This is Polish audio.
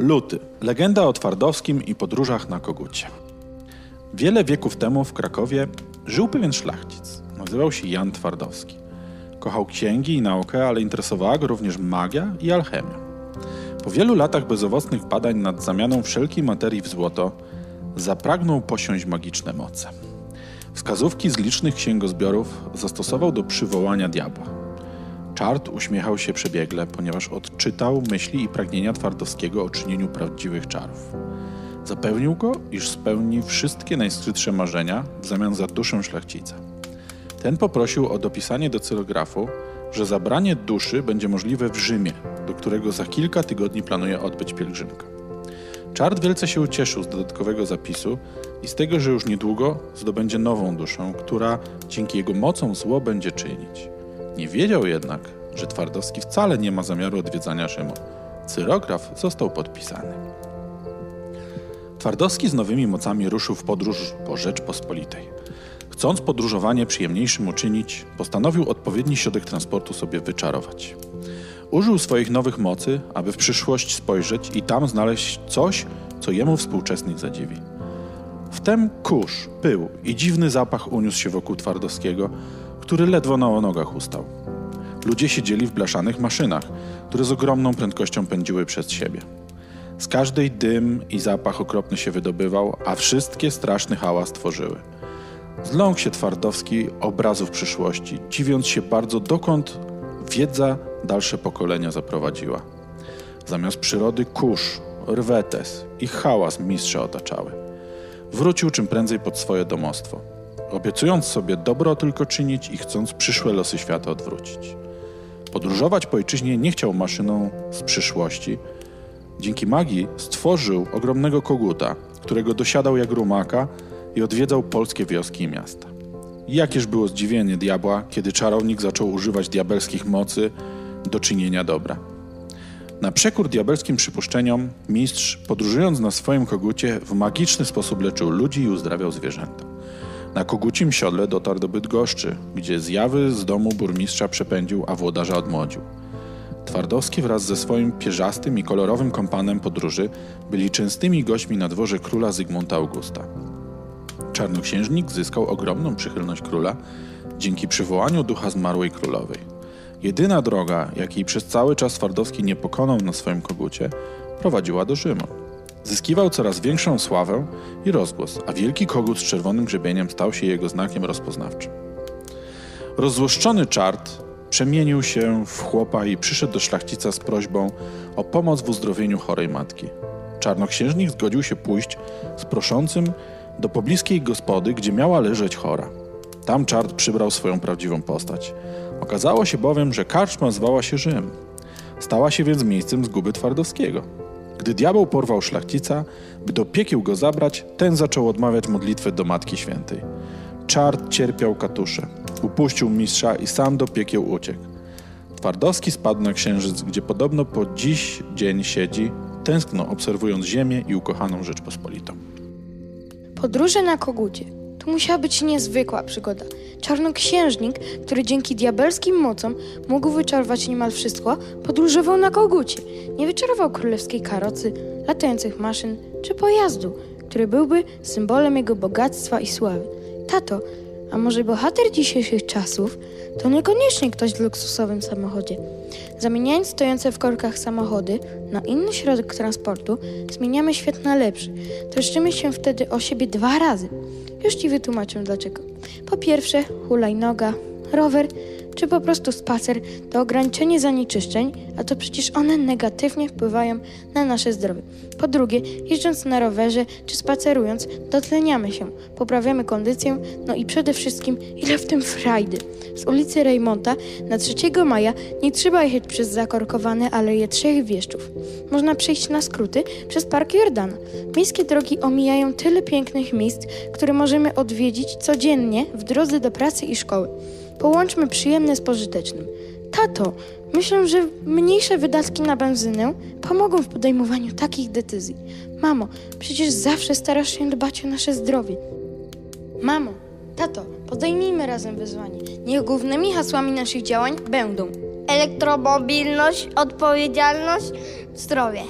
Luty. Legenda o Twardowskim i podróżach na kogucie. Wiele wieków temu w Krakowie żył pewien szlachcic. Nazywał się Jan Twardowski. Kochał księgi i naukę, ale interesowała go również magia i alchemia. Po wielu latach bezowocnych badań nad zamianą wszelkiej materii w złoto, zapragnął posiąść magiczne moce. Wskazówki z licznych księgozbiorów zastosował do przywołania diabła. Czart uśmiechał się przebiegle, ponieważ odczytał myśli i pragnienia Twardowskiego o czynieniu prawdziwych czarów. Zapewnił go, iż spełni wszystkie najskrytsze marzenia w zamian za duszę szlachcica. Ten poprosił o dopisanie do cyrografu, że zabranie duszy będzie możliwe w Rzymie, do którego za kilka tygodni planuje odbyć pielgrzymkę. Czart wielce się ucieszył z dodatkowego zapisu i z tego, że już niedługo zdobędzie nową duszę, która dzięki jego mocom zło będzie czynić. Nie wiedział jednak, że Twardowski wcale nie ma zamiaru odwiedzania Rzymu. Cyrograf został podpisany. Twardowski z nowymi mocami ruszył w podróż po Rzeczpospolitej. Chcąc podróżowanie przyjemniejszym uczynić, postanowił odpowiedni środek transportu sobie wyczarować. Użył swoich nowych mocy, aby w przyszłość spojrzeć i tam znaleźć coś, co jemu współczesnych zadziwi. Wtem kurz, pył i dziwny zapach uniósł się wokół Twardowskiego, który ledwo na nogach ustał. Ludzie siedzieli w blaszanych maszynach, które z ogromną prędkością pędziły przed siebie. Z każdej dym i zapach okropny się wydobywał, a wszystkie straszny hałas tworzyły. Zląkł się Twardowski obrazów przyszłości, dziwiąc się bardzo, dokąd wiedza dalsze pokolenia zaprowadziła. Zamiast przyrody kurz, rwetes i hałas mistrza otaczały. Wrócił czym prędzej pod swoje domostwo, obiecując sobie dobro tylko czynić i chcąc przyszłe losy świata odwrócić. Podróżować po ojczyźnie nie chciał maszyną z przyszłości. Dzięki magii stworzył ogromnego koguta, którego dosiadał jak rumaka i odwiedzał polskie wioski i miasta. Jakież było zdziwienie diabła, kiedy czarownik zaczął używać diabelskich mocy do czynienia dobra. Na przekór diabelskim przypuszczeniom, mistrz, podróżując na swoim kogucie, w magiczny sposób leczył ludzi i uzdrawiał zwierzęta. Na kogucim siodle dotarł do Bydgoszczy, gdzie zjawy z domu burmistrza przepędził, a włodarza odmłodził. Twardowski wraz ze swoim pierzastym i kolorowym kompanem podróży byli częstymi gośćmi na dworze króla Zygmunta Augusta. Czarnoksiężnik zyskał ogromną przychylność króla dzięki przywołaniu ducha zmarłej królowej. Jedyna droga, jakiej przez cały czas Twardowski nie pokonał na swoim kogucie, prowadziła do Rzymu. Zyskiwał coraz większą sławę i rozgłos, a wielki kogut z czerwonym grzebieniem stał się jego znakiem rozpoznawczym. Rozłoszczony czart przemienił się w chłopa i przyszedł do szlachcica z prośbą o pomoc w uzdrowieniu chorej matki. Czarnoksiężnik zgodził się pójść z proszącym do pobliskiej gospody, gdzie miała leżeć chora. Tam czart przybrał swoją prawdziwą postać. Okazało się bowiem, że karczma zwała się Rzym. Stała się więc miejscem zguby Twardowskiego. Gdy diabeł porwał szlachcica, by do piekieł go zabrać, ten zaczął odmawiać modlitwę do Matki Świętej. Czart cierpiał katusze, upuścił mistrza i sam do piekieł uciekł. Twardowski spadł na księżyc, gdzie podobno po dziś dzień siedzi, tęskno obserwując ziemię i ukochaną Rzeczpospolitą. Podróże na kogucie. To musiała być niezwykła przygoda. Czarnoksiężnik, który dzięki diabelskim mocom mógł wyczarować niemal wszystko, podróżował na kogucie. Nie wyczarował królewskiej karocy, latających maszyn czy pojazdu, który byłby symbolem jego bogactwa i sławy. Tato, a może bohater dzisiejszych czasów to niekoniecznie ktoś w luksusowym samochodzie. Zamieniając stojące w korkach samochody na inny środek transportu, zmieniamy świat na lepszy. Troszczymy się wtedy o siebie dwa razy. Już Ci wytłumaczę dlaczego. Po pierwsze, hulajnoga, rower czy po prostu spacer to ograniczenie zanieczyszczeń, a to przecież one negatywnie wpływają na nasze zdrowie. Po drugie, jeżdżąc na rowerze czy spacerując, dotleniamy się, poprawiamy kondycję, no i przede wszystkim ile w tym frajdy. Z ulicy Rejmonta na 3 maja nie trzeba jechać przez zakorkowane aleje Trzech Wieszczów. Można przejść na skróty przez Park Jordana. Miejskie drogi omijają tyle pięknych miejsc, które możemy odwiedzić codziennie w drodze do pracy i szkoły. Połączmy przyjemne z pożytecznym. Tato, myślę, że mniejsze wydatki na benzynę pomogą w podejmowaniu takich decyzji. Mamo, przecież zawsze starasz się dbać o nasze zdrowie. Mamo, tato, podejmijmy razem wyzwanie. Niech głównymi hasłami naszych działań będą Elektromobilność, odpowiedzialność, zdrowie.